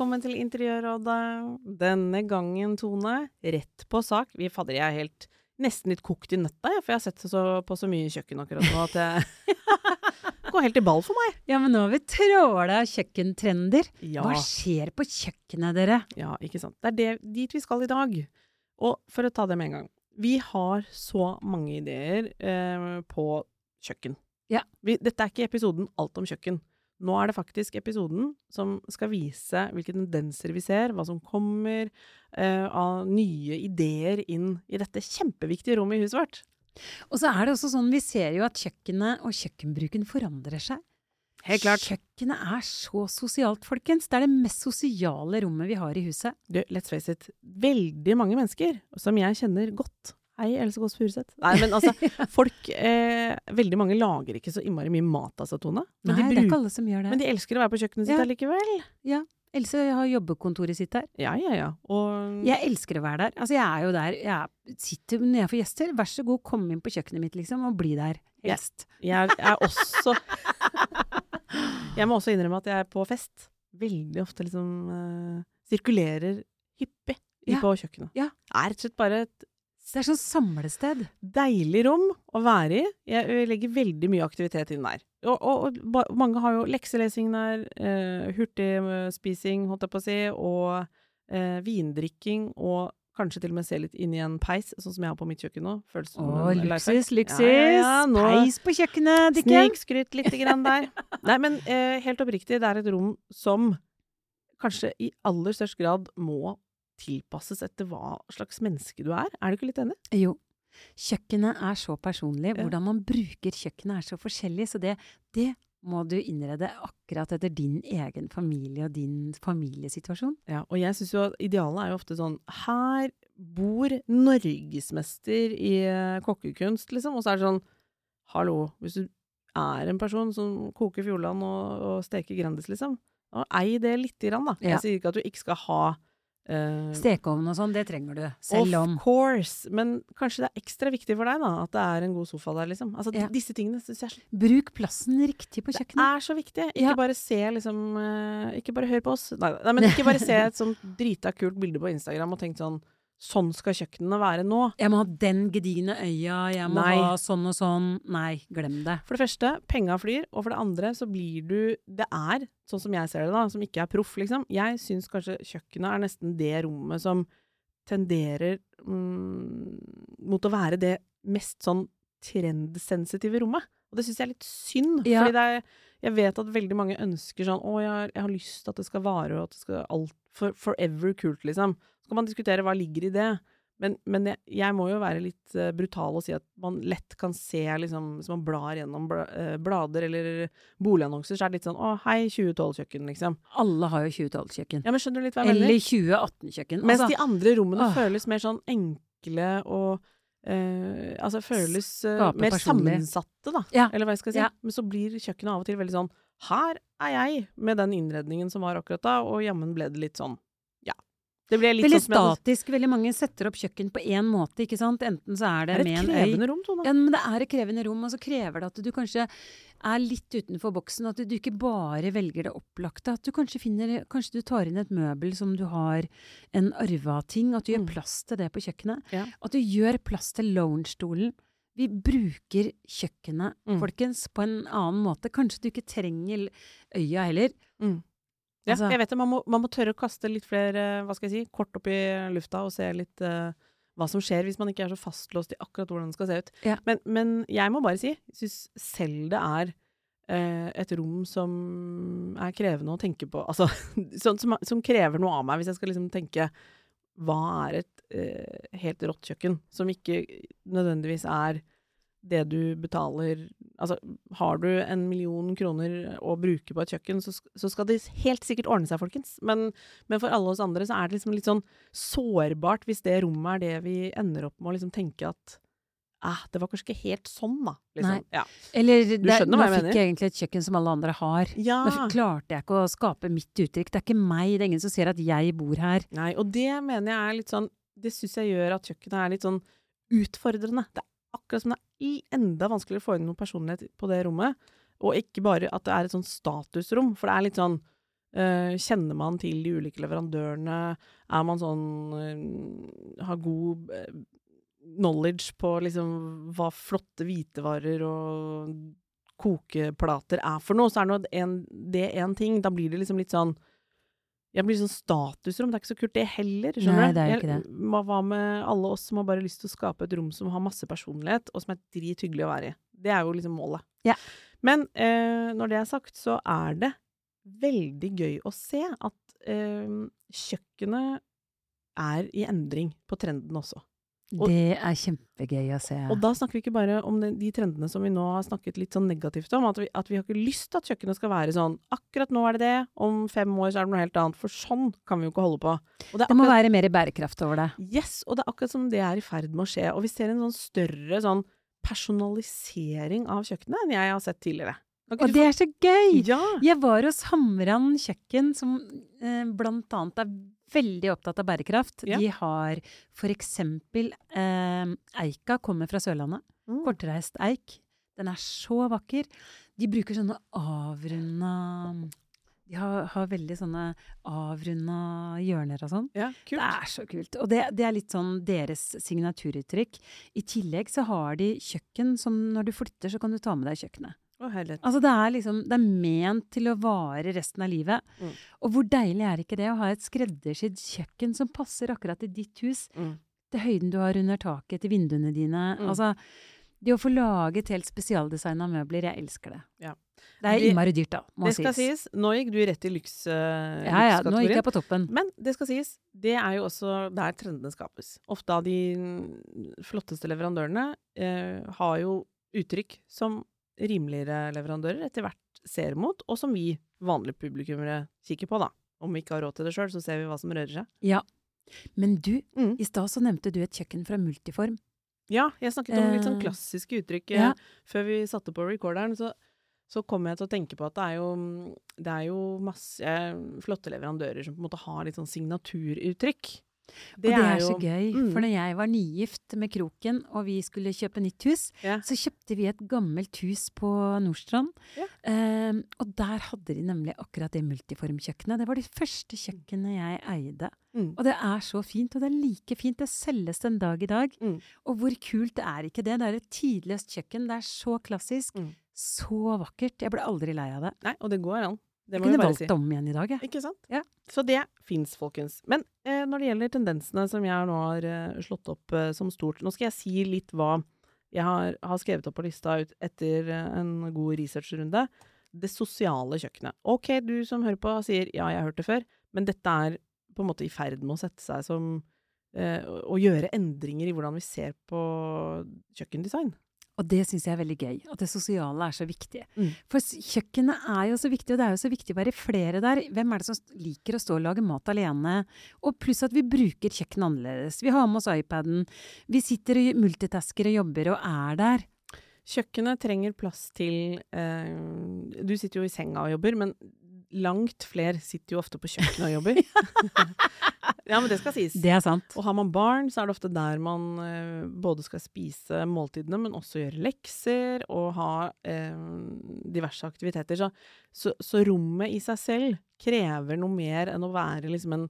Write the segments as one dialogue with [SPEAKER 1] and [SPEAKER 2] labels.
[SPEAKER 1] Velkommen til Interiørrådet. Denne gangen, Tone, rett på sak. Vi fadder, jeg er helt nesten litt kokt i nøtta, for jeg har sett så, på så mye kjøkken akkurat nå at jeg går helt i ball for meg.
[SPEAKER 2] Ja, men nå har vi tråla kjøkkentrender.
[SPEAKER 1] Ja.
[SPEAKER 2] Hva skjer på kjøkkenet, dere?
[SPEAKER 1] Ja, ikke sant. Det er det, dit vi skal i dag. Og for å ta det med en gang. Vi har så mange ideer eh, på kjøkken.
[SPEAKER 2] Ja.
[SPEAKER 1] Vi, dette er ikke episoden Alt om kjøkken. Nå er det faktisk episoden som skal vise hvilke tendenser vi ser, hva som kommer uh, av nye ideer inn i dette kjempeviktige rommet i huset vårt.
[SPEAKER 2] Og så er det også sånn, vi ser jo at kjøkkenet og kjøkkenbruken forandrer seg.
[SPEAKER 1] Helt klart.
[SPEAKER 2] Kjøkkenet er så sosialt, folkens. Det er det mest sosiale rommet vi har i huset.
[SPEAKER 1] Du, let's face it, veldig mange mennesker som jeg kjenner godt. Hei, Else Kåss Furuseth. Nei, men altså, folk eh, Veldig mange lager ikke så innmari mye mat, altså, Tone. Men,
[SPEAKER 2] Nei,
[SPEAKER 1] de
[SPEAKER 2] det er ikke alle som gjør det.
[SPEAKER 1] men de elsker å være på kjøkkenet sitt
[SPEAKER 2] Ja.
[SPEAKER 1] allikevel.
[SPEAKER 2] Ja, Else har jobbekontoret sitt der.
[SPEAKER 1] Ja, ja, ja. Og
[SPEAKER 2] Jeg elsker å være der. Altså, jeg er jo der. Jeg sitter når jeg får gjester. Vær så god, kom inn på kjøkkenet mitt, liksom, og bli der. Helst.
[SPEAKER 1] jeg er også Jeg må også innrømme at jeg er på fest veldig ofte liksom uh, sirkulerer hyppig i-
[SPEAKER 2] Ja.
[SPEAKER 1] på kjøkkenet.
[SPEAKER 2] Ja.
[SPEAKER 1] Er rett og slett bare et
[SPEAKER 2] Det er sånn samlested.
[SPEAKER 1] deilig rom å være i. Jeg legger veldig mye aktivitet inn der. Og, og, og mange har jo lekselesing der, eh, hurtigspising, holdt jeg på å si, og eh, vindrikking, og kanskje til og med se litt inn i en peis, sånn som jeg har på mitt kjøkken nå. Føles som
[SPEAKER 2] Åh,
[SPEAKER 1] en
[SPEAKER 2] luksus, luksus!
[SPEAKER 1] Ja, ja, ja, nå-
[SPEAKER 2] Peis på kjøkkenet, Dikken!
[SPEAKER 1] Snikskryt lite grann der. Nei, men eh, helt oppriktig, det er et rom som kanskje i aller størst grad må tilpasses etter hva slags menneske du er. Er du ikke litt enig?
[SPEAKER 2] Jo. Kjøkkenet er så personlig. Hvordan man bruker kjøkkenet er så forskjellig. Så det, det må du innrede akkurat etter din egen familie og din familiesituasjon.
[SPEAKER 1] Ja, og jeg syns jo at idealet er jo ofte sånn Her bor norgesmester i eh, kokkekunst, liksom. Og så er det sånn Hallo, hvis du er en person som koker Fjordland og, og steker Grandis, liksom, og ei det lite grann, da.
[SPEAKER 2] Ja.
[SPEAKER 1] Jeg sier ikke at du ikke skal ha eh,
[SPEAKER 2] Stekeovn og sånn, det trenger du. Selv om
[SPEAKER 1] Of course. Men kanskje det er ekstra viktig for deg da, at det er en god sofa der, liksom. Altså,
[SPEAKER 2] Ja.
[SPEAKER 1] Disse tingene syns jeg
[SPEAKER 2] Bruk plassen riktig på kjøkkenet.
[SPEAKER 1] det er så viktig. Ikke
[SPEAKER 2] Ja.
[SPEAKER 1] bare se liksom uh, Ikke bare hør på oss. Nei, nei, men ikke bare se et sånt drita kult bilde på Instagram og tenk sånn Sånn skal kjøkkenene være nå.
[SPEAKER 2] Jeg må ha den gedigne øya, jeg må
[SPEAKER 1] Nei.
[SPEAKER 2] ha sånn og sånn. Nei, glem det.
[SPEAKER 1] For det første, penga flyr. Og for det andre så blir du Det er, sånn som jeg ser det, da, som ikke er proff, liksom. Jeg syns kanskje kjøkkenet er nesten det rommet som tenderer mm, mot å være det mest sånn trendsensitive rommet. Og det syns jeg er litt synd.
[SPEAKER 2] Ja.
[SPEAKER 1] Fordi det er, jeg vet at veldig mange ønsker sånn Å, jeg, har- jeg har lyst til at det skal vare, og at det skal alt for, forever kult, liksom. Så kan man diskutere hva ligger i det. Men, men jeg, jeg må jo være litt uh, brutal og si at man lett kan se, liksom, hvis man blar gjennom bla, uh, blader eller boligannonser, så er det litt sånn Å, hei, 2012-kjøkken, liksom.
[SPEAKER 2] Alle har jo 2012-kjøkken.
[SPEAKER 1] Ja, men skjønner du litt hva jeg
[SPEAKER 2] Eller
[SPEAKER 1] mener?
[SPEAKER 2] 2018-kjøkken.
[SPEAKER 1] Mens
[SPEAKER 2] Altså,
[SPEAKER 1] de andre rommene
[SPEAKER 2] åh.
[SPEAKER 1] føles mer sånn enkle og uh, Altså føles mer sammensatte, da.
[SPEAKER 2] Ja,
[SPEAKER 1] Eller hva jeg skal si.
[SPEAKER 2] ja.
[SPEAKER 1] Men så blir kjøkkenet av og til veldig sånn Her er jeg, med den innredningen som var akkurat da, og jammen ble det litt sånn Ja. Det ble litt
[SPEAKER 2] Veldig
[SPEAKER 1] sånn
[SPEAKER 2] statisk. Veldig mange setter opp kjøkken på én måte, ikke sant. Enten så er det,
[SPEAKER 1] Det er
[SPEAKER 2] med en øy
[SPEAKER 1] krevende rom, Tone.
[SPEAKER 2] Ja, men det er et krevende rom, og så krever det at du kanskje er litt utenfor boksen. At du ikke bare velger det opplagte. At du kanskje finner Kanskje du tar inn et møbel som du har en arva ting. At du gjør
[SPEAKER 1] Mm.
[SPEAKER 2] plass til det på kjøkkenet.
[SPEAKER 1] Ja.
[SPEAKER 2] At du gjør plass til loungestolen. Vi bruker kjøkkenet,
[SPEAKER 1] Mm.
[SPEAKER 2] folkens, på en annen måte. Kanskje du ikke trenger øya heller.
[SPEAKER 1] Mm. Ja,
[SPEAKER 2] Altså-
[SPEAKER 1] jeg vet det. Man må, man må tørre å kaste litt flere, hva skal jeg si, kort opp i lufta og se litt uh, hva som skjer hvis man ikke er så fastlåst i akkurat hvordan det skal se ut.
[SPEAKER 2] Ja.
[SPEAKER 1] Men, men jeg må bare si, jeg syns selv det er eh, et rom som er krevende å tenke på. Altså, sånn som, som krever noe av meg, hvis jeg skal liksom tenke hva er et eh, helt rått kjøkken, som ikke nødvendigvis er det du betaler Altså, har du en million kroner å bruke på et kjøkken, så, så skal det helt sikkert ordne seg, folkens. Men, men for alle oss andre så er det liksom litt sånn sårbart hvis det rommet er det vi ender opp med å liksom tenke at eh, det var kanskje ikke helt sånn, da. Liksom.
[SPEAKER 2] Nei.
[SPEAKER 1] Ja.
[SPEAKER 2] Eller det, nå
[SPEAKER 1] hva jeg
[SPEAKER 2] fikk
[SPEAKER 1] mener.
[SPEAKER 2] jeg egentlig et kjøkken som alle andre har.
[SPEAKER 1] ja.
[SPEAKER 2] Nå klarte jeg ikke å skape mitt uttrykk. Det er ikke meg, det er ingen som ser at jeg bor her.
[SPEAKER 1] Nei, og det mener jeg er litt sånn Det syns jeg gjør at kjøkkenet er litt sånn utfordrende. Det er akkurat som det er enda vanskeligere å få inn noe personlighet på det rommet. Og ikke bare at det er et sånn statusrom, for det er litt sånn Uh, Kjenner man til de ulike leverandørene? Er man sånn uh, Har god eh, knowledge på liksom hva flotte hvitevarer og kokeplater er for noe, så er det en, det én ting. Da blir det liksom litt sånn jeg blir sånn statusrom. Det er ikke så kult, det heller. Skjønner
[SPEAKER 2] Nei, det er jo ikke det.
[SPEAKER 1] Hva hva med alle oss som har bare lyst til å skape et rom som har masse personlighet, og som er drithyggelig å være i? Det er jo liksom målet.
[SPEAKER 2] Ja.
[SPEAKER 1] Men eh, når det er sagt, så er det veldig gøy å se at eh, kjøkkenet er i endring på trenden også. Og-
[SPEAKER 2] det er kjempegøy å se.
[SPEAKER 1] Og da snakker vi ikke bare om de, de trendene som vi nå har snakket litt sånn negativt om, at vi, at vi har ikke lyst til at kjøkkenet skal være sånn akkurat nå er det det, om fem år så er det noe helt annet, for sånn kan vi jo ikke holde på. Det er
[SPEAKER 2] det må være mer bærekraft over det.
[SPEAKER 1] Yes, og det er akkurat som det er i ferd med å skje. Og vi ser en sånn større sånn personalisering av kjøkkenet enn jeg har sett tidligere.
[SPEAKER 2] Og det er så gøy!
[SPEAKER 1] Ja!
[SPEAKER 2] Jeg var hos Hamran kjøkken, som eh, blant annet er veldig opptatt av bærekraft.
[SPEAKER 1] Ja.
[SPEAKER 2] De har eksempel eh, Eika kommer fra Sørlandet.
[SPEAKER 1] Mm.
[SPEAKER 2] Kortreist eik. Den er så vakker. De bruker sånne avrunda De har, har veldig sånne avrunda hjørner og sånn.
[SPEAKER 1] ja, kult.
[SPEAKER 2] Det er så kult. Og det, det er litt sånn deres signaturuttrykk. I tillegg så har de kjøkken som når du flytter, så kan du ta med deg kjøkkenet.
[SPEAKER 1] Herlighet.
[SPEAKER 2] Altså det er liksom, det er ment til å vare resten av livet.
[SPEAKER 1] Mm.
[SPEAKER 2] Og hvor deilig er ikke det å ha et skreddersydd kjøkken som passer akkurat til ditt hus?
[SPEAKER 1] Mm.
[SPEAKER 2] Til høyden du har under taket, til vinduene dine.
[SPEAKER 1] Mm.
[SPEAKER 2] Altså, det å få laget helt spesialdesigna møbler, jeg elsker det.
[SPEAKER 1] Ja.
[SPEAKER 2] Det er innmari dyrt, da, må
[SPEAKER 1] Det skal sies. Nå gikk du rett i lyks, uh,
[SPEAKER 2] Ja, ja, nå gikk jeg på toppen.
[SPEAKER 1] Men det skal sies, det er jo også der trendene skapes. Ofte av de flotteste leverandørene eh, har jo uttrykk som rimeligere leverandører etter hvert ser mot, og som vi vanlige publikummere kikker på, da. Om vi ikke har råd til det sjøl, så ser vi hva som rører seg.
[SPEAKER 2] Ja. Men du,
[SPEAKER 1] Mm.
[SPEAKER 2] i stad så nevnte du et kjøkken fra Multiform.
[SPEAKER 1] Ja, jeg snakket om litt sånn
[SPEAKER 2] Eh,
[SPEAKER 1] klassiske uttrykk
[SPEAKER 2] ja.
[SPEAKER 1] eh, før vi satte på recorderen. Så, så kom jeg til å tenke på at det er jo, det er jo masse flotte leverandører som på en måte har litt sånn signaturuttrykk.
[SPEAKER 2] Og det er, så
[SPEAKER 1] jo-
[SPEAKER 2] gøy,
[SPEAKER 1] Mm.
[SPEAKER 2] for når jeg var nygift med Kroken, og vi skulle kjøpe nytt hus,
[SPEAKER 1] Ja.
[SPEAKER 2] så kjøpte vi et gammelt hus på Nordstrand.
[SPEAKER 1] Ja.
[SPEAKER 2] Um, og der hadde de nemlig akkurat det multiformkjøkkenet. Det var det første kjøkkenet jeg eide.
[SPEAKER 1] Mm.
[SPEAKER 2] Og det er så fint, og det er like fint. Det selges den dag i dag.
[SPEAKER 1] Mm.
[SPEAKER 2] Og hvor kult er ikke det? Det er et tidløst kjøkken. Det er så klassisk.
[SPEAKER 1] Mm.
[SPEAKER 2] Så vakkert. Jeg ble aldri lei av det.
[SPEAKER 1] Nei, og det går an. Det må vi
[SPEAKER 2] kunne valgt
[SPEAKER 1] si.
[SPEAKER 2] om igjen i dag, jeg.
[SPEAKER 1] Ikke sant?
[SPEAKER 2] Ja.
[SPEAKER 1] Så det fins, folkens. Men eh, når det gjelder tendensene som jeg nå har eh, slått opp eh, som stort Nå skal jeg si litt hva jeg har, har skrevet opp på lista ut etter eh, en god researchrunde. Det sosiale kjøkkenet. Ok, du som hører på sier ja, jeg har hørt det før, men dette er på en måte i ferd med å sette seg som eh, å gjøre endringer i hvordan vi ser på kjøkkendesign.
[SPEAKER 2] Og det syns jeg er veldig gøy. At det sosiale er så viktig.
[SPEAKER 1] Mm.
[SPEAKER 2] For kjøkkenet er jo så viktig, og det er jo så viktig å være flere der. Hvem er det som liker å stå og lage mat alene? Og pluss at vi bruker kjøkkenet annerledes. Vi har med oss iPaden. Vi sitter og multitasker og jobber og er der.
[SPEAKER 1] Kjøkkenet trenger plass til eh, Du sitter jo i senga og jobber, men langt flere sitter jo ofte på kjøkkenet og jobber. ja, men det skal sies.
[SPEAKER 2] Det er sant.
[SPEAKER 1] Og har man barn, så er det ofte der man eh, både skal spise måltidene, men også gjøre lekser og ha eh, diverse aktiviteter. Så, så, så rommet i seg selv krever noe mer enn å være liksom en,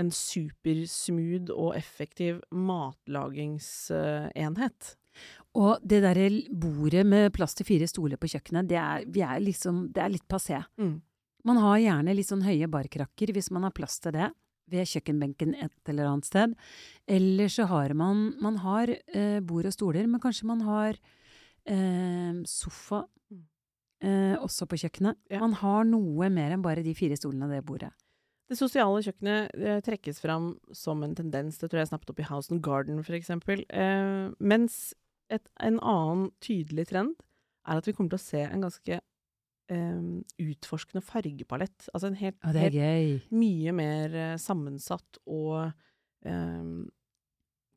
[SPEAKER 1] en supersmooth og effektiv matlagingsenhet.
[SPEAKER 2] Og det derre bordet med plass til fire stoler på kjøkkenet, det er, vi er liksom, det er litt passé.
[SPEAKER 1] Mm.
[SPEAKER 2] Man har gjerne litt sånn høye barkrakker hvis man har plass til det ved kjøkkenbenken et eller annet sted. Eller så har man Man har eh, bord og stoler, men kanskje man har eh, sofa
[SPEAKER 1] Mm.
[SPEAKER 2] eh, også på kjøkkenet.
[SPEAKER 1] Ja.
[SPEAKER 2] Man har noe mer enn bare de fire stolene og det bordet.
[SPEAKER 1] Det sosiale kjøkkenet eh, trekkes fram som en tendens. Det tror jeg snappet opp i House and Garden, for eksempel. Eh, mens et, en annen tydelig trend er at vi kommer til å se en ganske eh, utforskende fargepalett. Altså en helt,
[SPEAKER 2] er
[SPEAKER 1] helt mye mer eh, sammensatt og eh,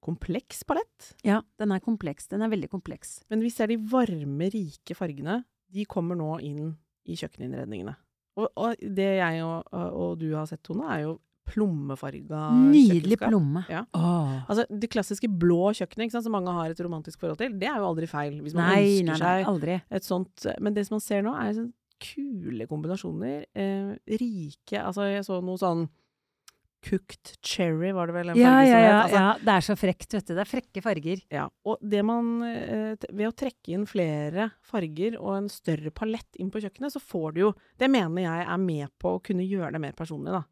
[SPEAKER 1] kompleks palett.
[SPEAKER 2] Ja, den er kompleks. Den er veldig kompleks.
[SPEAKER 1] Men vi ser de varme, rike fargene. De kommer nå inn i kjøkkeninnredningene. Og, og det jeg og, og du har sett, Tone, er jo plommefarga
[SPEAKER 2] Nydelig plomme.
[SPEAKER 1] Ja. Altså, Det klassiske blå kjøkkenet som mange har et romantisk forhold til, det er jo aldri feil. Hvis man
[SPEAKER 2] Nei,
[SPEAKER 1] ønsker
[SPEAKER 2] nei, nei,
[SPEAKER 1] seg et sånt Men det som man ser nå, er sånn kule kombinasjoner. Eh, rike Altså, jeg så noe sånn Cooked cherry, var det vel en
[SPEAKER 2] Ja,
[SPEAKER 1] farge
[SPEAKER 2] ja, ja,
[SPEAKER 1] Altså,
[SPEAKER 2] ja. Det er så frekt, vet du. Det er frekke farger.
[SPEAKER 1] Ja, og det man eh, Ved å trekke inn flere farger og en større palett inn på kjøkkenet, så får du jo Det mener jeg er med på å kunne gjøre det mer personlig, da.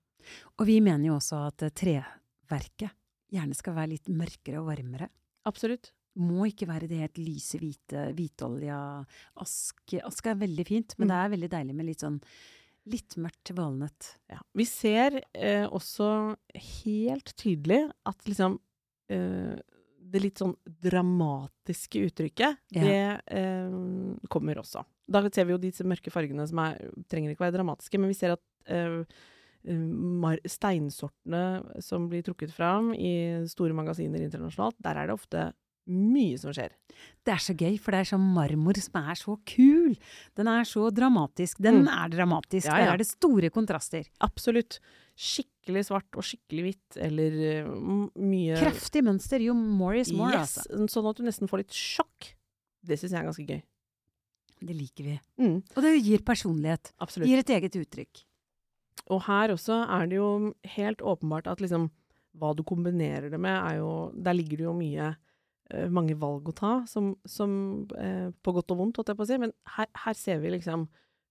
[SPEAKER 2] Og vi mener jo også at treverket gjerne skal være litt mørkere og varmere.
[SPEAKER 1] Absolutt.
[SPEAKER 2] Må ikke være det helt lyse, hvite, hvitolja ask. Ask er veldig fint, men
[SPEAKER 1] Mm.
[SPEAKER 2] det er veldig deilig med litt sånn litt mørkt valnøtt.
[SPEAKER 1] Ja. Vi ser eh, også helt tydelig at liksom eh, det litt sånn dramatiske uttrykket,
[SPEAKER 2] Ja.
[SPEAKER 1] det eh, kommer også. Da ser vi jo disse mørke fargene som er, trenger ikke være dramatiske, men vi ser at eh, eh, steinsortene som blir trukket fram i store magasiner internasjonalt, der er det ofte mye som skjer.
[SPEAKER 2] Det er så gøy, for det er sånn marmor som er så kul. Den er så dramatisk. Den
[SPEAKER 1] Mm.
[SPEAKER 2] er dramatisk.
[SPEAKER 1] Ja, ja.
[SPEAKER 2] Der er det store kontraster.
[SPEAKER 1] Absolutt. Skikkelig svart og skikkelig hvitt, eller eh, mye
[SPEAKER 2] Kraftig mønster. Jo more is more,
[SPEAKER 1] yes,
[SPEAKER 2] altså.
[SPEAKER 1] Sånn at du nesten får litt sjokk. Det syns jeg er ganske gøy.
[SPEAKER 2] Det liker vi.
[SPEAKER 1] Mm,
[SPEAKER 2] Og det gir personlighet.
[SPEAKER 1] absolutt.
[SPEAKER 2] Gir et eget uttrykk.
[SPEAKER 1] Og her også er det jo helt åpenbart at liksom hva du kombinerer det med, er jo Der ligger det jo mye mange valg å ta, som, som eh, På godt og vondt, holdt jeg på å si. Men her, her ser vi liksom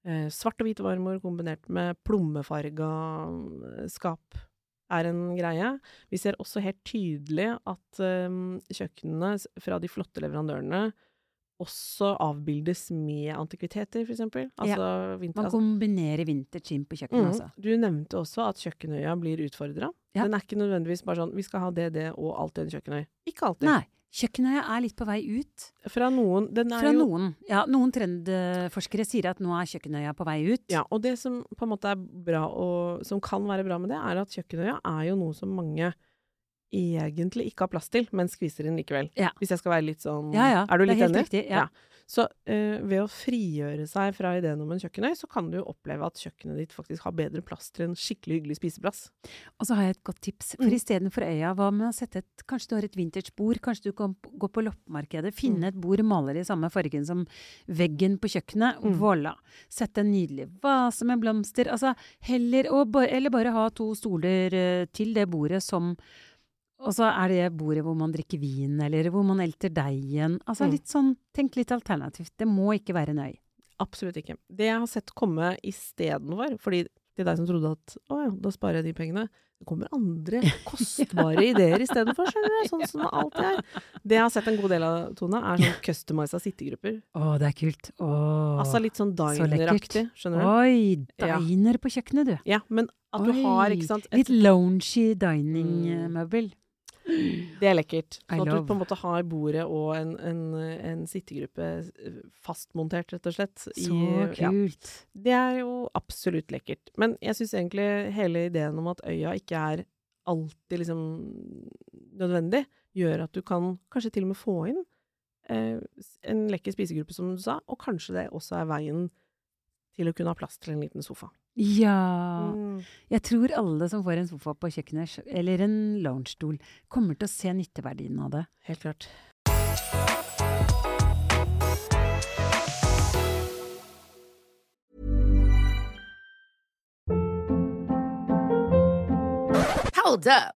[SPEAKER 1] eh, svart og hvit marmor kombinert med plommefarga eh, skap er en greie. Vi ser også helt tydelig at eh, kjøkkenene fra de flotte leverandørene også avbildes med antikviteter, eksempel. Altså, vinter,
[SPEAKER 2] Man
[SPEAKER 1] altså,
[SPEAKER 2] kombinerer inn på kjøkkenet,
[SPEAKER 1] Mm.
[SPEAKER 2] altså.
[SPEAKER 1] Du nevnte også at kjøkkenøya blir utfordra.
[SPEAKER 2] Ja.
[SPEAKER 1] Den er ikke nødvendigvis bare sånn vi skal ha det, det og alltid en kjøkkenøy. Ikke alltid.
[SPEAKER 2] Nei. Kjøkkenøya er litt på vei ut.
[SPEAKER 1] Fra noen er
[SPEAKER 2] Fra noen. Ja, noen trendforskere sier at nå er kjøkkenøya på vei ut.
[SPEAKER 1] Ja, og det som på en måte er bra, og som kan være bra med det, er at kjøkkenøya er jo noe som mange egentlig ikke har plass til, men skviser inn likevel.
[SPEAKER 2] Ja.
[SPEAKER 1] Hvis jeg skal være litt sånn
[SPEAKER 2] Ja, ja,
[SPEAKER 1] Er du
[SPEAKER 2] det
[SPEAKER 1] litt enig?
[SPEAKER 2] riktig, ja.
[SPEAKER 1] Så eh, ved å frigjøre seg fra ideen om en kjøkkenøy, så kan du jo oppleve at kjøkkenet ditt faktisk har bedre plass til en skikkelig hyggelig spiseplass.
[SPEAKER 2] Og så har jeg et godt tips. For
[SPEAKER 1] Mm.
[SPEAKER 2] istedenfor øya, hva med å sette et Kanskje du har et vintage-bord, kanskje du kan gå på loppemarkedet,
[SPEAKER 1] Mm.
[SPEAKER 2] finne et bord maler i samme fargen som veggen på kjøkkenet.
[SPEAKER 1] Mm.
[SPEAKER 2] Voilà. Sette en nydelig vase med blomster. Altså heller å Eller bare ha to stoler eh, til det bordet som og så er det bordet hvor man drikker vin, eller hvor man elter deigen. Altså
[SPEAKER 1] Mm.
[SPEAKER 2] litt sånn, tenk litt alternativt. Det må ikke være en øy.
[SPEAKER 1] Absolutt ikke. Det jeg har sett komme istedenfor, fordi til deg som trodde at å ja, da sparer jeg de pengene, det kommer andre kostbare ideer istedenfor, skjønner du, sånn som det er. Det jeg har sett en god del av, Tone, er sånn customiza sittegrupper.
[SPEAKER 2] Å, det er kult. Å,
[SPEAKER 1] Altså litt sånn dineraktig, skjønner du?
[SPEAKER 2] Oi,
[SPEAKER 1] Ja.
[SPEAKER 2] diner på kjøkkenet, du.
[SPEAKER 1] Ja, men at du har, ikke sant, et,
[SPEAKER 2] Litt loungy dining-møbel.
[SPEAKER 1] Det er lekkert. Sånn at du på en måte har bordet og en, en, en sittegruppe fastmontert, rett og slett.
[SPEAKER 2] Så
[SPEAKER 1] i,
[SPEAKER 2] kult.
[SPEAKER 1] Det er jo absolutt lekkert. Men jeg syns egentlig hele ideen om at øya ikke er alltid liksom nødvendig, gjør at du kan kanskje til og med få inn eh, en lekker spisegruppe, som du sa, og kanskje det også er veien til å kunne ha plass til en liten sofa.
[SPEAKER 2] Ja.
[SPEAKER 1] Mm.
[SPEAKER 2] Jeg tror alle som får en sofa på kjøkkenet, eller en loungestol, kommer til å se nytteverdien av det.
[SPEAKER 1] Helt klart.
[SPEAKER 3] Hold up.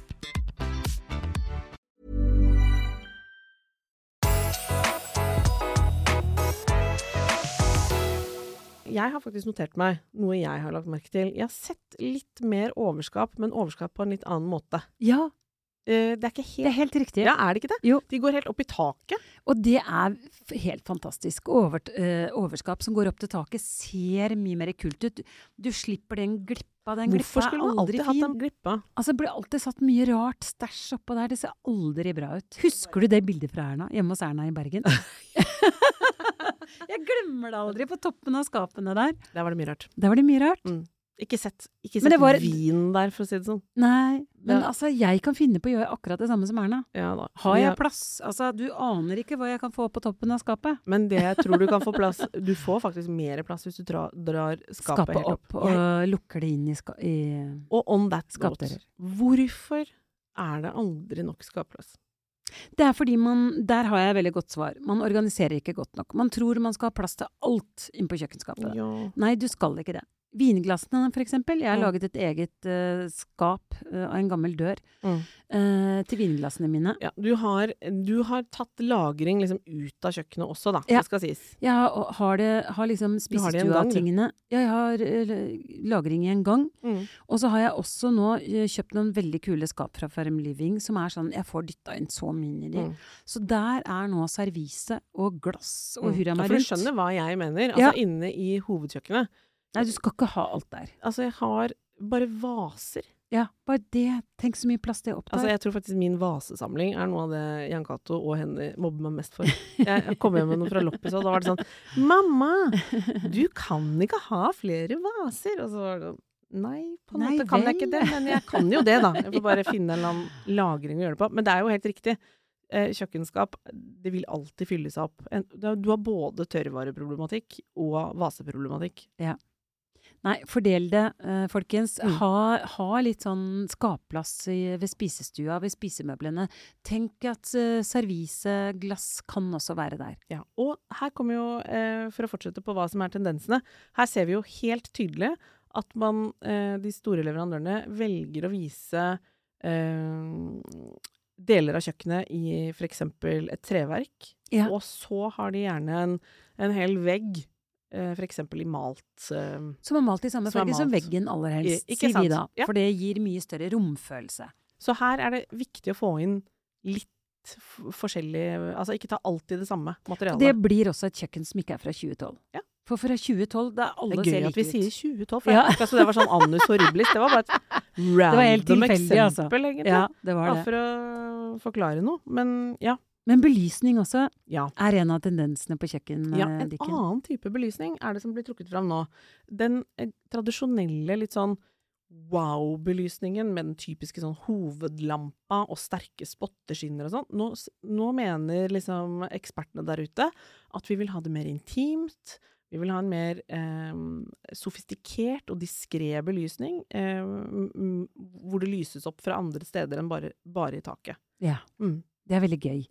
[SPEAKER 1] jeg har faktisk notert meg noe jeg har lagt merke til. Jeg har sett litt mer overskap, men overskap på en litt annen måte.
[SPEAKER 2] Ja,
[SPEAKER 1] Eh, det er helt
[SPEAKER 2] det er helt riktig.
[SPEAKER 1] Ja, er det ikke det?
[SPEAKER 2] Jo.
[SPEAKER 1] De går helt opp i taket.
[SPEAKER 2] Og det er helt fantastisk. Over, eh, overskap som går opp til taket, ser mye mer kult ut. Du slipper den glippa. Den
[SPEAKER 1] Hvorfor
[SPEAKER 2] glippa
[SPEAKER 1] skulle man alltid hatt den glippa?
[SPEAKER 2] Altså, det blir alltid satt mye rart stæsj oppå der. Det ser aldri bra ut. Husker du det bildet fra Erna hjemme hos Erna i Bergen? Jeg glemmer det aldri, på toppen av skapene der.
[SPEAKER 1] Der var det mye rart.
[SPEAKER 2] Der var det mye rart.
[SPEAKER 1] Ikke sett, ikke sett
[SPEAKER 2] var-
[SPEAKER 1] vin der, for å si det sånn.
[SPEAKER 2] Nei, men
[SPEAKER 1] Ja.
[SPEAKER 2] altså, jeg kan finne på å gjøre akkurat det samme som Erna.
[SPEAKER 1] Ja, da.
[SPEAKER 2] Har jeg plass? Altså, du aner ikke hva jeg kan få på toppen av skapet.
[SPEAKER 1] Men det jeg tror du kan få plass Du får faktisk mer plass hvis du drar, drar skapet,
[SPEAKER 2] Skapet
[SPEAKER 1] helt
[SPEAKER 2] opp, og
[SPEAKER 1] Jeg-
[SPEAKER 2] lukker det inn i, ska i
[SPEAKER 1] og on that note, hvorfor er det aldri nok skapplass?
[SPEAKER 2] Det er fordi man Der har jeg veldig godt svar. Man organiserer ikke godt nok. Man tror man skal ha plass til alt inn på kjøkkenskapet.
[SPEAKER 1] Ja.
[SPEAKER 2] Nei, du skal ikke det. Vinglassene, for eksempel. Jeg har
[SPEAKER 1] Mm.
[SPEAKER 2] laget et eget uh, skap eh, av en gammel dør
[SPEAKER 1] Mm.
[SPEAKER 2] uh, til vinglassene mine.
[SPEAKER 1] ja du, har, du har tatt lagring liksom ut av kjøkkenet også, da.
[SPEAKER 2] Ja.
[SPEAKER 1] Det skal sies.
[SPEAKER 2] Jeg har, har, det, har liksom spisestua-tingene. Ja, jeg har lagring i en gang.
[SPEAKER 1] Mm.
[SPEAKER 2] Og så har jeg også nå kjøpt noen veldig kule skap fra Farm Living, som er sånn Jeg får dytta inn så mye i de.
[SPEAKER 1] Mm.
[SPEAKER 2] Så der er nå servise og glass og hurra
[SPEAKER 1] Ja,
[SPEAKER 2] meg
[SPEAKER 1] for du skjønner hva jeg mener. Altså
[SPEAKER 2] Ja.
[SPEAKER 1] inne i hovedkjøkkenet.
[SPEAKER 2] Nei, du skal ikke ha alt der.
[SPEAKER 1] Altså, jeg har bare vaser.
[SPEAKER 2] Ja, bare det. Tenk så mye plass det opptar.
[SPEAKER 1] Altså, jeg tror faktisk min vasesamling er noe av det Jan Cato og Henny mobber meg mest for. Jeg kom hjem med noe fra loppis, og da var det sånn Mamma! Du kan ikke ha flere vaser! Og så var det sånn Nei, på en
[SPEAKER 2] Nei
[SPEAKER 1] måte kan jeg ikke det, men jeg kan jo det, da. Jeg får bare finne en eller annen lagring å gjøre det på. Men det er jo helt riktig. Eh, kjøkkenskap, det vil alltid fylle seg opp. Du har- både tørrvareproblematikk og vaseproblematikk.
[SPEAKER 2] Nei, fordel det, eh, folkens.
[SPEAKER 1] Mm.
[SPEAKER 2] Ha, ha litt sånn skapplass ved spisestua, ved spisemøblene. Tenk at uh, serviseglass kan også være der.
[SPEAKER 1] Ja, og her kommer jo, eh, for å fortsette på hva som er tendensene, her ser vi jo helt tydelig at man, eh, de store leverandørene, velger å vise eh, deler av kjøkkenet i f.eks. et treverk,
[SPEAKER 2] Ja.
[SPEAKER 1] og så har de gjerne en, en hel vegg, eh, eksempel i malt eh,
[SPEAKER 2] Som er malt i samme farge som veggen aller helst,
[SPEAKER 1] I-
[SPEAKER 2] sier vi da.
[SPEAKER 1] Ja.
[SPEAKER 2] For det gir mye større romfølelse.
[SPEAKER 1] Så her er det viktig å få inn litt forskjellig Altså ikke ta alltid det samme materialet.
[SPEAKER 2] Det blir også et kjøkken som ikke er fra 2012.
[SPEAKER 1] Ja.
[SPEAKER 2] For fra 2012, da alle
[SPEAKER 1] Det er gøy at vi
[SPEAKER 2] ut.
[SPEAKER 1] sier 2012, for
[SPEAKER 2] Ja.
[SPEAKER 1] jeg altså det var sånn annus horribilis. Det var bare et random
[SPEAKER 2] tilfeldig,
[SPEAKER 1] eksempel,
[SPEAKER 2] altså.
[SPEAKER 1] egentlig.
[SPEAKER 2] Ja, det var det.
[SPEAKER 1] Bare for å forklare noe. Men ja.
[SPEAKER 2] Men belysning også
[SPEAKER 1] Ja.
[SPEAKER 2] er en av tendensene på kjøkken,
[SPEAKER 1] ja en
[SPEAKER 2] Dikken.
[SPEAKER 1] annen type belysning er det som blir trukket fram nå. Den eh, tradisjonelle litt sånn wow-belysningen med den typiske sånn hovedlampa og sterke spotteskinner og sånn. Nå, nå mener liksom ekspertene der ute at vi vil ha det mer intimt. Vi vil ha en mer eh, sofistikert og diskré belysning, eh, hvor det lyses opp fra andre steder enn bare, bare i taket.
[SPEAKER 2] Ja.
[SPEAKER 1] Mm.
[SPEAKER 2] Det er veldig gøy.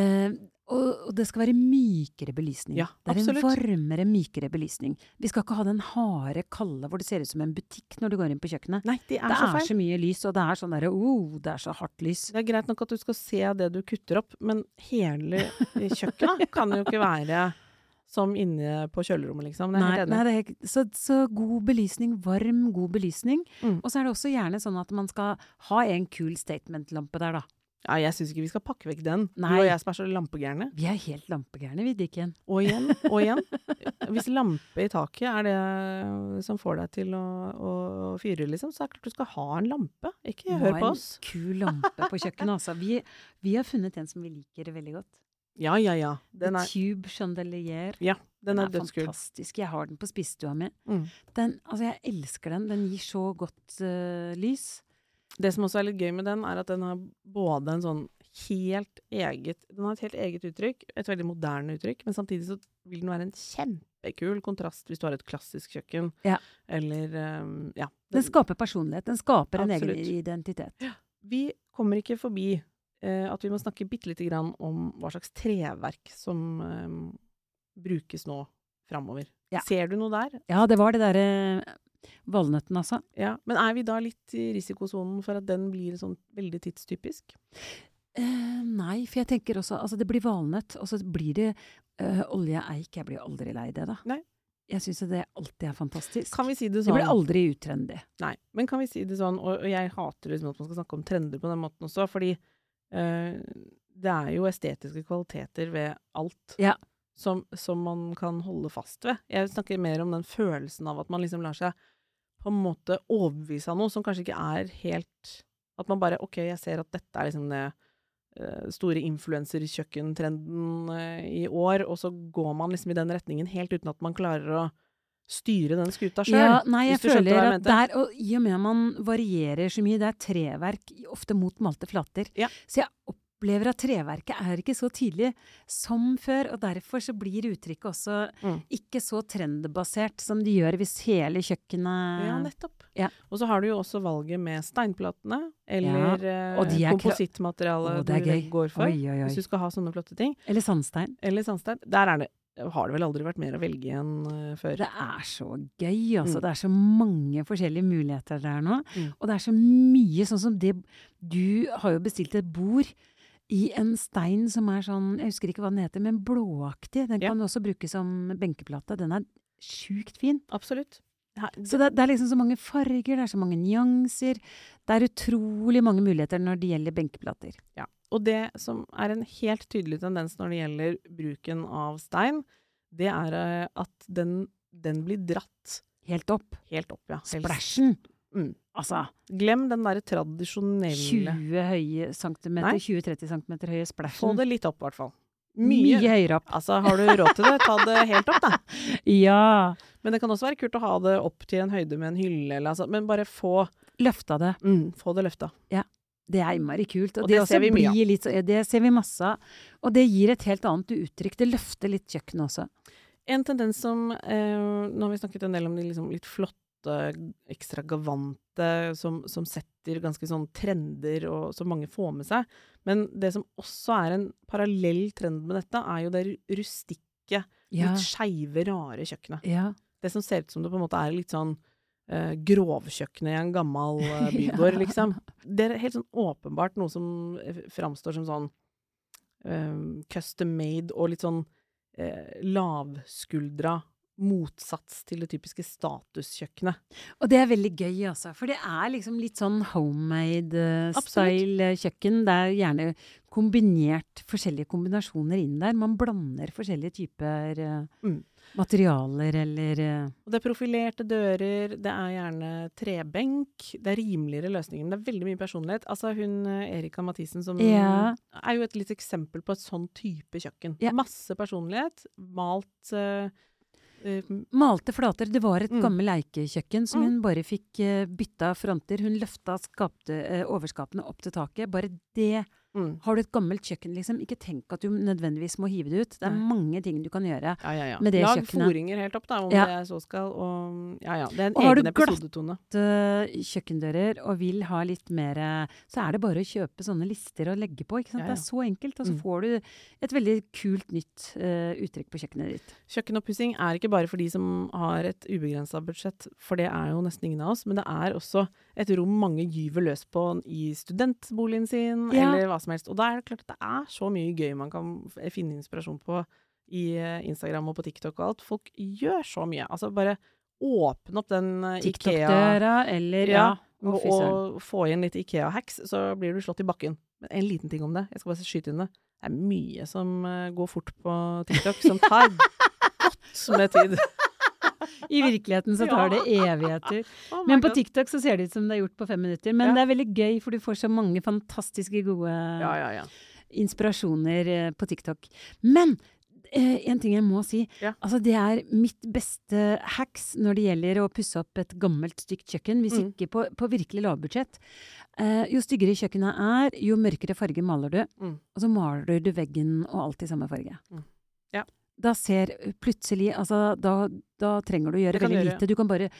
[SPEAKER 2] Eh, og, og det skal være mykere belysning.
[SPEAKER 1] Ja,
[SPEAKER 2] det er
[SPEAKER 1] absolutt.
[SPEAKER 2] en varmere, mykere belysning. Vi skal ikke ha den harde, kalde hvor det ser ut som en butikk når du går inn på kjøkkenet.
[SPEAKER 1] Nei, det er
[SPEAKER 2] det
[SPEAKER 1] så
[SPEAKER 2] er så mye lys, og det er sånn derre oh, det er så hardt lys.
[SPEAKER 1] Det er greit nok at du skal se det du kutter opp, men hele kjøkkenet kan jo ikke være som inne på kjølerommet, liksom. Det er
[SPEAKER 2] Nei,
[SPEAKER 1] helt enig.
[SPEAKER 2] er, så, så god belysning, varm, god belysning.
[SPEAKER 1] Mm.
[SPEAKER 2] Og så er det også gjerne sånn at man skal ha en kul statement-lampe der, da.
[SPEAKER 1] Ja, jeg syns ikke vi skal pakke vekk den.
[SPEAKER 2] Nei.
[SPEAKER 1] Du og jeg som er så lampegærne.
[SPEAKER 2] Vi er helt lampegærne, vi, Dikken.
[SPEAKER 1] Og igjen, og igjen. Hvis lampe i taket er det som får deg til å, å fyre, liksom, så er det klart du skal ha en lampe. Ikke hør
[SPEAKER 2] Du
[SPEAKER 1] har
[SPEAKER 2] en. Kul lampe på kjøkkenet, altså. Vi, vi har funnet en som vi liker veldig godt.
[SPEAKER 1] Ja, ja, ja. Den er,
[SPEAKER 2] Tube Chandelier.
[SPEAKER 1] ja, den er den dødskul.
[SPEAKER 2] fantastisk. Jeg har den på spisestua mi.
[SPEAKER 1] Mm.
[SPEAKER 2] Den, altså, jeg elsker den. Den gir så godt uh, lys.
[SPEAKER 1] Det som også er litt gøy med den, er at den har både en sånn helt eget Den har et helt eget uttrykk, et veldig moderne uttrykk, men samtidig så vil den være en kjempekul kontrast hvis du har et klassisk kjøkken.
[SPEAKER 2] Ja.
[SPEAKER 1] Eller um, Ja.
[SPEAKER 2] Den skaper personlighet. Den skaper en
[SPEAKER 1] Absolutt.
[SPEAKER 2] egen identitet.
[SPEAKER 1] Vi kommer ikke forbi uh, at vi må snakke bitte lite grann om hva slags treverk som um, brukes nå framover.
[SPEAKER 2] Ja.
[SPEAKER 1] Ser du noe der?
[SPEAKER 2] Ja, det var det derre valnøtten, altså.
[SPEAKER 1] Ja. Men er vi da litt i risikosonen for at den blir sånn veldig tidstypisk?
[SPEAKER 2] Eh, nei, for jeg tenker også Altså, det blir valnøtt, og så blir det uh, olje eik. Jeg blir aldri lei det, da.
[SPEAKER 1] Nei.
[SPEAKER 2] Jeg syns det alltid er fantastisk.
[SPEAKER 1] Kan vi si det
[SPEAKER 2] det
[SPEAKER 1] sånn?
[SPEAKER 2] blir aldri utrendy.
[SPEAKER 1] Nei, men kan vi si det sånn, og, og jeg hater liksom at man skal snakke om trender på den måten også, fordi eh, det er jo estetiske kvaliteter ved alt
[SPEAKER 2] Ja.
[SPEAKER 1] Som, som man kan holde fast ved. Jeg snakker mer om den følelsen av at man liksom lar seg på en måte overbevise av noe som kanskje ikke er helt At man bare OK, jeg ser at dette er liksom det eh, store influenserkjøkkentrenden eh, i år, og så går man liksom i den retningen helt uten at man klarer å styre den skuta sjøl.
[SPEAKER 2] Ja, nei, jeg føler
[SPEAKER 1] jeg
[SPEAKER 2] at der, og i og med at man varierer så mye, det er treverk, ofte mot malte flater.
[SPEAKER 1] Ja.
[SPEAKER 2] Så jeg opplever at treverket er ikke så tydelig som før, og derfor så blir uttrykket også
[SPEAKER 1] Mm.
[SPEAKER 2] ikke så trendbasert som de gjør hvis hele kjøkkenet
[SPEAKER 1] Ja, nettopp.
[SPEAKER 2] Ja.
[SPEAKER 1] Og så har du jo også valget med steinplatene, eller
[SPEAKER 2] ja. komposittmaterialet
[SPEAKER 1] eh,
[SPEAKER 2] er kra-
[SPEAKER 1] komposittmateriale
[SPEAKER 2] Å, det er
[SPEAKER 1] du
[SPEAKER 2] gøy.
[SPEAKER 1] går for.
[SPEAKER 2] Oi, oi, oi.
[SPEAKER 1] Hvis du skal ha sånne flotte ting.
[SPEAKER 2] Eller sandstein.
[SPEAKER 1] Eller sandstein. Der er det, har det vel aldri vært mer å velge enn eh, før.
[SPEAKER 2] Det er så gøy, altså.
[SPEAKER 1] Mm.
[SPEAKER 2] Det er så mange forskjellige muligheter der nå.
[SPEAKER 1] Mm.
[SPEAKER 2] Og det er så mye sånn som det Du har jo bestilt et bord i en stein som er sånn Jeg husker ikke hva den heter, men blåaktig. Den
[SPEAKER 1] Ja.
[SPEAKER 2] kan også bruke som benkeplate. Den er sjukt fin.
[SPEAKER 1] Absolutt. Her,
[SPEAKER 2] Så det, det er liksom så mange farger, det er så mange nyanser. Det er utrolig mange muligheter når det gjelder benkeplater.
[SPEAKER 1] ja. Og det som er en helt tydelig tendens når det gjelder bruken av stein, det er eh, at den, den blir dratt
[SPEAKER 2] Helt opp.
[SPEAKER 1] helt opp, ja.
[SPEAKER 2] Splæsjen!
[SPEAKER 1] Mm.
[SPEAKER 2] Altså
[SPEAKER 1] Glem den derre tradisjonelle
[SPEAKER 2] 20 høye centimeter, 20-30 cm høye
[SPEAKER 1] Få det litt opp, i hvert fall.
[SPEAKER 2] Mye høyere opp.
[SPEAKER 1] Altså, har du råd til det, ta det helt opp, da.
[SPEAKER 2] Ja.
[SPEAKER 1] Men det kan også være kult å ha det opp til en høyde med en hylle, eller altså Men bare få,
[SPEAKER 2] Løfta det.
[SPEAKER 1] mm, få det løfta.
[SPEAKER 2] Det er innmari kult. Og,
[SPEAKER 1] Og
[SPEAKER 2] det,
[SPEAKER 1] det ser vi mye av.
[SPEAKER 2] litt, det ser vi masse av. Og det gir et helt annet uttrykk. Det løfter litt kjøkkenet også.
[SPEAKER 1] En tendens som eh, Nå har vi snakket en del om de liksom litt flotte, ekstravagante, som, som setter ganske sånn trender, og som mange får med seg. Men det som også er en parallell trend med dette, er jo det rustikke,
[SPEAKER 2] Ja.
[SPEAKER 1] litt skeive, rare kjøkkenet.
[SPEAKER 2] ja.
[SPEAKER 1] Det som ser ut som det på en måte er litt sånn uh, grovkjøkkenet i en gammel uh, bygård,
[SPEAKER 2] Ja.
[SPEAKER 1] liksom. Det er helt sånn åpenbart noe som eh, framstår som sånn eh, custom made og litt sånn uh, lavskuldra motsats til det typiske statuskjøkkenet.
[SPEAKER 2] Og det er veldig gøy, altså. For det er liksom litt sånn homemade-style kjøkken. Det er gjerne kombinert forskjellige kombinasjoner inn der. Man blander forskjellige typer eh,
[SPEAKER 1] Mm.
[SPEAKER 2] materialer eller eh,
[SPEAKER 1] Og det er profilerte dører, det er gjerne trebenk, det er rimeligere løsninger. Men det er veldig mye personlighet. Altså hun eh, Erika Mathisen som
[SPEAKER 2] Ja.
[SPEAKER 1] er jo et litt eksempel på et sånn type kjøkken.
[SPEAKER 2] Ja.
[SPEAKER 1] Masse personlighet, malt eh, eh,
[SPEAKER 2] Malte flater. Det var et
[SPEAKER 1] Mm.
[SPEAKER 2] gammelt leikekjøkken som
[SPEAKER 1] Mm.
[SPEAKER 2] hun bare fikk uh, bytta fronter. Hun løfta skapte, uh, overskapene opp til taket. Bare det.
[SPEAKER 1] Mm.
[SPEAKER 2] Har du et gammelt kjøkken, liksom, ikke tenk at du nødvendigvis må hive det ut. Det er mange ting du kan gjøre.
[SPEAKER 1] Ja, ja, ja.
[SPEAKER 2] Med det
[SPEAKER 1] Lag
[SPEAKER 2] kjøkkenet.
[SPEAKER 1] Lag foringer helt opp, da, om det så skal. Og ja, ja. Det er en
[SPEAKER 2] Og har
[SPEAKER 1] egen
[SPEAKER 2] du glatt-
[SPEAKER 1] episodetone.
[SPEAKER 2] eh, kjøkkendører og vil ha litt mer Så er det bare å kjøpe sånne lister og legge på. ikke sant? Det er så enkelt. Og så
[SPEAKER 1] Mm.
[SPEAKER 2] får du et veldig kult nytt uh, uttrykk på kjøkkenet ditt.
[SPEAKER 1] Kjøkkenoppussing er ikke bare for de som har et ubegrensa budsjett, for det er jo nesten ingen av oss, men det er også et rom mange gyver løs på i studentboligen sin,
[SPEAKER 2] Ja.
[SPEAKER 1] eller hva som helst. Og da er det klart at det er så mye gøy man kan finne inspirasjon på i eh, Instagram og på TikTok og alt. Folk gjør så mye. Altså bare åpne opp den eh, Ikea
[SPEAKER 2] TikTok-døra eller
[SPEAKER 1] Ja,
[SPEAKER 2] ja
[SPEAKER 1] og, og få inn litt Ikea-hacks, så blir du slått i bakken. Men en liten ting om det, jeg skal bare skyte inn det. Det er mye som eh, går fort på TikTok, som tar godt med tid.
[SPEAKER 2] I virkeligheten så tar det evigheter.
[SPEAKER 1] Oh
[SPEAKER 2] Men på TikTok så ser det ut som det er gjort på fem minutter. Men det er veldig gøy, for du får så mange fantastiske gode inspirasjoner eh, på TikTok. Men eh, en ting jeg må si.
[SPEAKER 1] Ja.
[SPEAKER 2] Altså, det er mitt beste hacks når det gjelder å pusse opp et gammelt, stygt kjøkken. Hvis
[SPEAKER 1] Mm.
[SPEAKER 2] ikke på, på virkelig lavbudsjett. Uh, jo styggere kjøkkenet er, jo mørkere farge maler du.
[SPEAKER 1] Mm.
[SPEAKER 2] Og så maler du veggen og alt i samme farge.
[SPEAKER 1] Mm. Ja.
[SPEAKER 2] Da ser plutselig Altså, da, da trenger du å gjøre veldig
[SPEAKER 1] gjøre.
[SPEAKER 2] lite. Du kan bare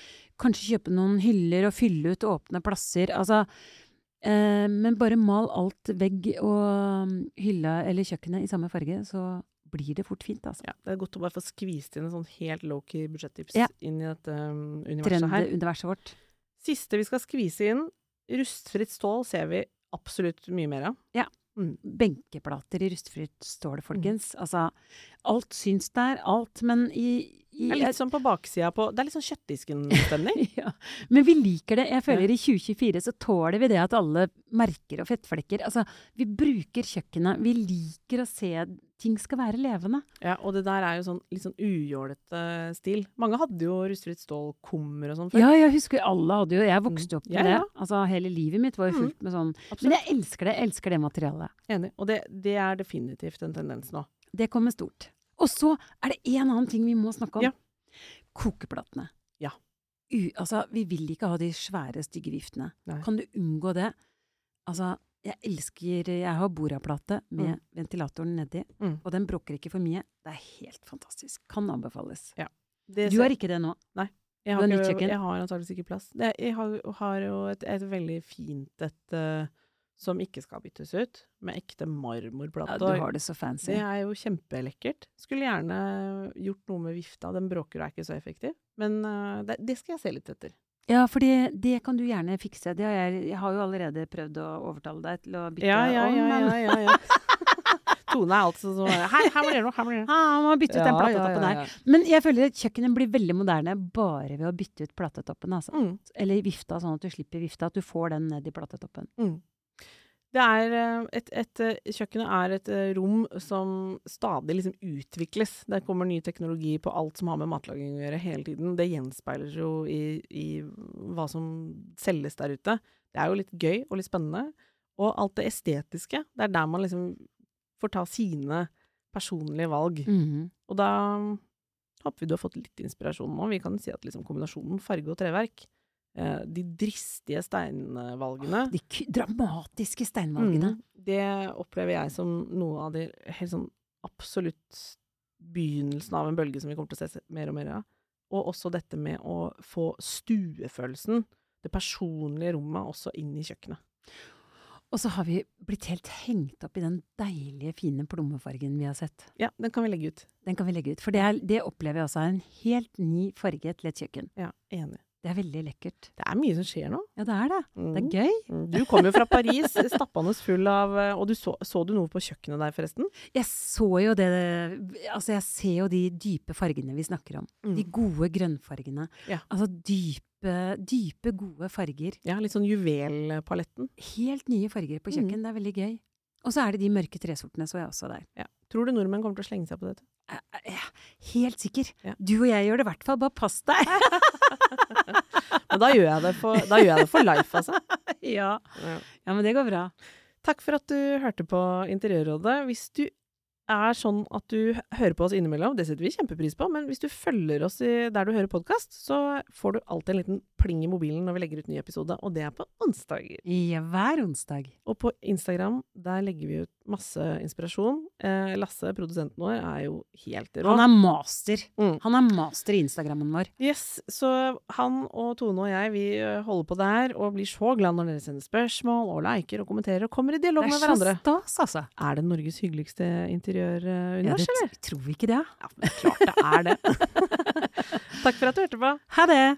[SPEAKER 2] kanskje kjøpe noen hyller og fylle ut åpne plasser. Altså eh, Men bare mal alt vegg og um, hylla eller kjøkkenet i samme farge, så blir det fort fint, altså.
[SPEAKER 1] ja. Det er godt å bare få skvist inn en sånn helt low-key budsjettips
[SPEAKER 2] Ja.
[SPEAKER 1] inn i dette um, universet her.
[SPEAKER 2] Trenduniverset vårt.
[SPEAKER 1] Siste vi skal skvise inn, rustfritt stål ser vi absolutt mye mer av.
[SPEAKER 2] Benkeplater i rustfritt stål, folkens.
[SPEAKER 1] Mm.
[SPEAKER 2] Altså, alt syns der, alt. Men i,
[SPEAKER 1] Det er litt sånn på baksida på Det er litt sånn kjøttdisken-stemning.
[SPEAKER 2] ja. Men vi liker det. Jeg føler i 2024 så tåler vi det at alle merker og fettflekker Altså, vi bruker kjøkkenet. Vi liker å se ting skal være levende.
[SPEAKER 1] Ja, og det der er jo sånn litt sånn ujålete stil. Mange hadde jo rustfritt stål-kummer og sånn før.
[SPEAKER 2] Ja, jeg husker alle hadde jo Jeg vokste opp med
[SPEAKER 1] Ja, ja.
[SPEAKER 2] det. Altså, hele livet mitt var jo
[SPEAKER 1] Mm.
[SPEAKER 2] fullt med sånn.
[SPEAKER 1] Absolutt.
[SPEAKER 2] Men jeg elsker det. Jeg elsker det materialet.
[SPEAKER 1] Enig. Og det, det er definitivt en tendens nå.
[SPEAKER 2] Det kommer stort. Og så er det en annen ting vi må snakke om.
[SPEAKER 1] Ja.
[SPEAKER 2] Kokeplatene.
[SPEAKER 1] Ja.
[SPEAKER 2] U altså, vi vil ikke ha de svære, stygge viftene.
[SPEAKER 1] Nei.
[SPEAKER 2] Kan du unngå det? Altså, jeg elsker Jeg har Boraplate med
[SPEAKER 1] Mm.
[SPEAKER 2] ventilatoren nedi,
[SPEAKER 1] Mm.
[SPEAKER 2] og den bråker ikke for mye. Det er helt fantastisk. Kan anbefales.
[SPEAKER 1] Det
[SPEAKER 2] Du har ikke det nå?
[SPEAKER 1] Jeg har,
[SPEAKER 2] har
[SPEAKER 1] ikke, jeg har antakeligvis ikke plass. Det, jeg har, har jo et, et veldig fint et uh, som ikke skal byttes ut, med ekte marmorplate.
[SPEAKER 2] Ja, du har det så fancy.
[SPEAKER 1] Det er jo kjempelekkert. Skulle gjerne gjort noe med vifta. Den bråker og er ikke så effektiv. Men uh, det, det skal jeg se litt etter.
[SPEAKER 2] Ja, for det, det kan du gjerne fikse. Det har jeg, jeg har jo allerede prøvd å overtale deg til å bytte
[SPEAKER 1] Ja, ja,
[SPEAKER 2] om,
[SPEAKER 1] ja,
[SPEAKER 2] men
[SPEAKER 1] ja, ja, ja. Tone er altså sånn Her, her må dere noe, her må det. noe.
[SPEAKER 2] ah, man må bytte ut den platetoppen der. Men jeg føler at kjøkkenet blir veldig moderne bare ved å bytte ut platetoppen. Altså.
[SPEAKER 1] Mm.
[SPEAKER 2] Eller vifta, sånn at du slipper vifta. At du får den ned i platetoppen.
[SPEAKER 1] Mm. Det er eh, et, et, eh, Kjøkkenet er et eh, rom som stadig liksom utvikles. Der kommer ny teknologi på alt som har med matlaging å gjøre hele tiden. Det gjenspeiler jo i, i hva som selges der ute. Det er jo litt gøy og litt spennende. Og alt det estetiske, det er der man liksom får ta sine personlige valg.
[SPEAKER 2] Mhm.
[SPEAKER 1] Og da håper vi du har fått litt inspirasjon nå. Vi kan si at liksom kombinasjonen farge og treverk, de dristige steinvalgene
[SPEAKER 2] De k dramatiske steinvalgene.
[SPEAKER 1] Mm. Det opplever jeg som noe av det helt sånn absolutt begynnelsen av en bølge som vi kommer til å se mer og mer av. Og også dette med å få stuefølelsen, det personlige rommet, også inn i kjøkkenet.
[SPEAKER 2] Og så har vi blitt helt hengt opp i den deilige, fine plommefargen vi har sett.
[SPEAKER 1] Ja, den kan vi legge ut.
[SPEAKER 2] Den kan vi legge ut. For det, er, det opplever jeg også er en helt ny farge til et kjøkken.
[SPEAKER 1] Ja, enig.
[SPEAKER 2] Det er veldig lekkert.
[SPEAKER 1] Det er mye som skjer nå.
[SPEAKER 2] Ja, det er det. Det er
[SPEAKER 1] Mm.
[SPEAKER 2] gøy.
[SPEAKER 1] Mm. Du kom jo fra Paris stappende full av eh, Og du så, så du noe på kjøkkenet der, forresten?
[SPEAKER 2] Jeg så jo det Altså, jeg ser jo de dype fargene vi snakker om.
[SPEAKER 1] Mm.
[SPEAKER 2] De gode grønnfargene.
[SPEAKER 1] Ja.
[SPEAKER 2] Altså dype, dype, gode farger.
[SPEAKER 1] Ja, litt sånn juvelpaletten.
[SPEAKER 2] Helt nye farger på
[SPEAKER 1] Mm.
[SPEAKER 2] kjøkken. Det er veldig gøy. Og så er det de mørke tresortene, så jeg også der.
[SPEAKER 1] Ja. Tror du nordmenn kommer til å slenge seg på dette?
[SPEAKER 2] Helt sikker.
[SPEAKER 1] Ja.
[SPEAKER 2] Du og jeg gjør det i hvert fall. Bare pass deg!
[SPEAKER 1] Men da gjør jeg det for, da gjør jeg det for life, altså.
[SPEAKER 2] ja.
[SPEAKER 1] Ja.
[SPEAKER 2] men det går bra.
[SPEAKER 1] Takk for at du hørte på Interiørrådet. Hvis du er sånn at du hører på oss innimellom, det setter vi kjempepris på, men hvis du følger oss i, der du hører podkast, så får du alltid en liten pling i mobilen når vi legger ut ny episode, og det er på onsdager.
[SPEAKER 2] Ja, hver onsdag.
[SPEAKER 1] Og på Instagram, der legger vi ut masse inspirasjon. Eh, Lasse, produsenten vår, er jo helt rå.
[SPEAKER 2] Han er master.
[SPEAKER 1] Mm.
[SPEAKER 2] Han er master i Instagrammen vår.
[SPEAKER 1] Yes, så han og Tone og jeg, vi eh, holder på der, og blir så glad når dere sender spørsmål og liker og kommenterer og kommer i dialog
[SPEAKER 2] Det
[SPEAKER 1] med
[SPEAKER 2] er så
[SPEAKER 1] hverandre.
[SPEAKER 2] stas, altså.
[SPEAKER 1] Er det Norges hyggeligste
[SPEAKER 2] Ja,
[SPEAKER 1] interiørunivers,
[SPEAKER 2] det
[SPEAKER 1] eller?
[SPEAKER 2] tror vi ikke det.
[SPEAKER 1] Ja, men klart det er det. Takk for at du hørte på.
[SPEAKER 2] Ha det!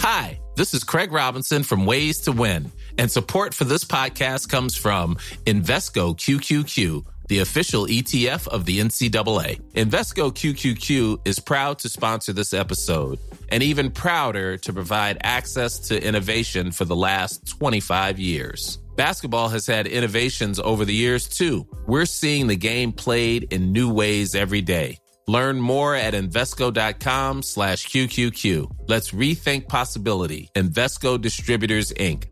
[SPEAKER 4] Hi, this is Craig Robinson from Ways to Win, and support for this podcast comes from Invesco QQQ, the official ETF of the NCAA. Invesco QQQ is proud to sponsor this episode and even prouder to provide access to innovation for the last 25 years. Basketball has had innovations over the years too. We're seeing the game played in new ways every day. Learn more at Invesco.com slash QQQ. Let's rethink possibility. Invesco Distributors, Inc.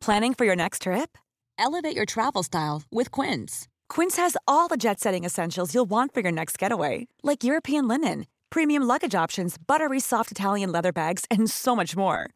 [SPEAKER 5] Planning for your next trip? Elevate your travel style with Quince. Quince has all the jet setting essentials you'll want for your next getaway, like European linen, premium luggage options, buttery soft Italian leather bags, and so much more.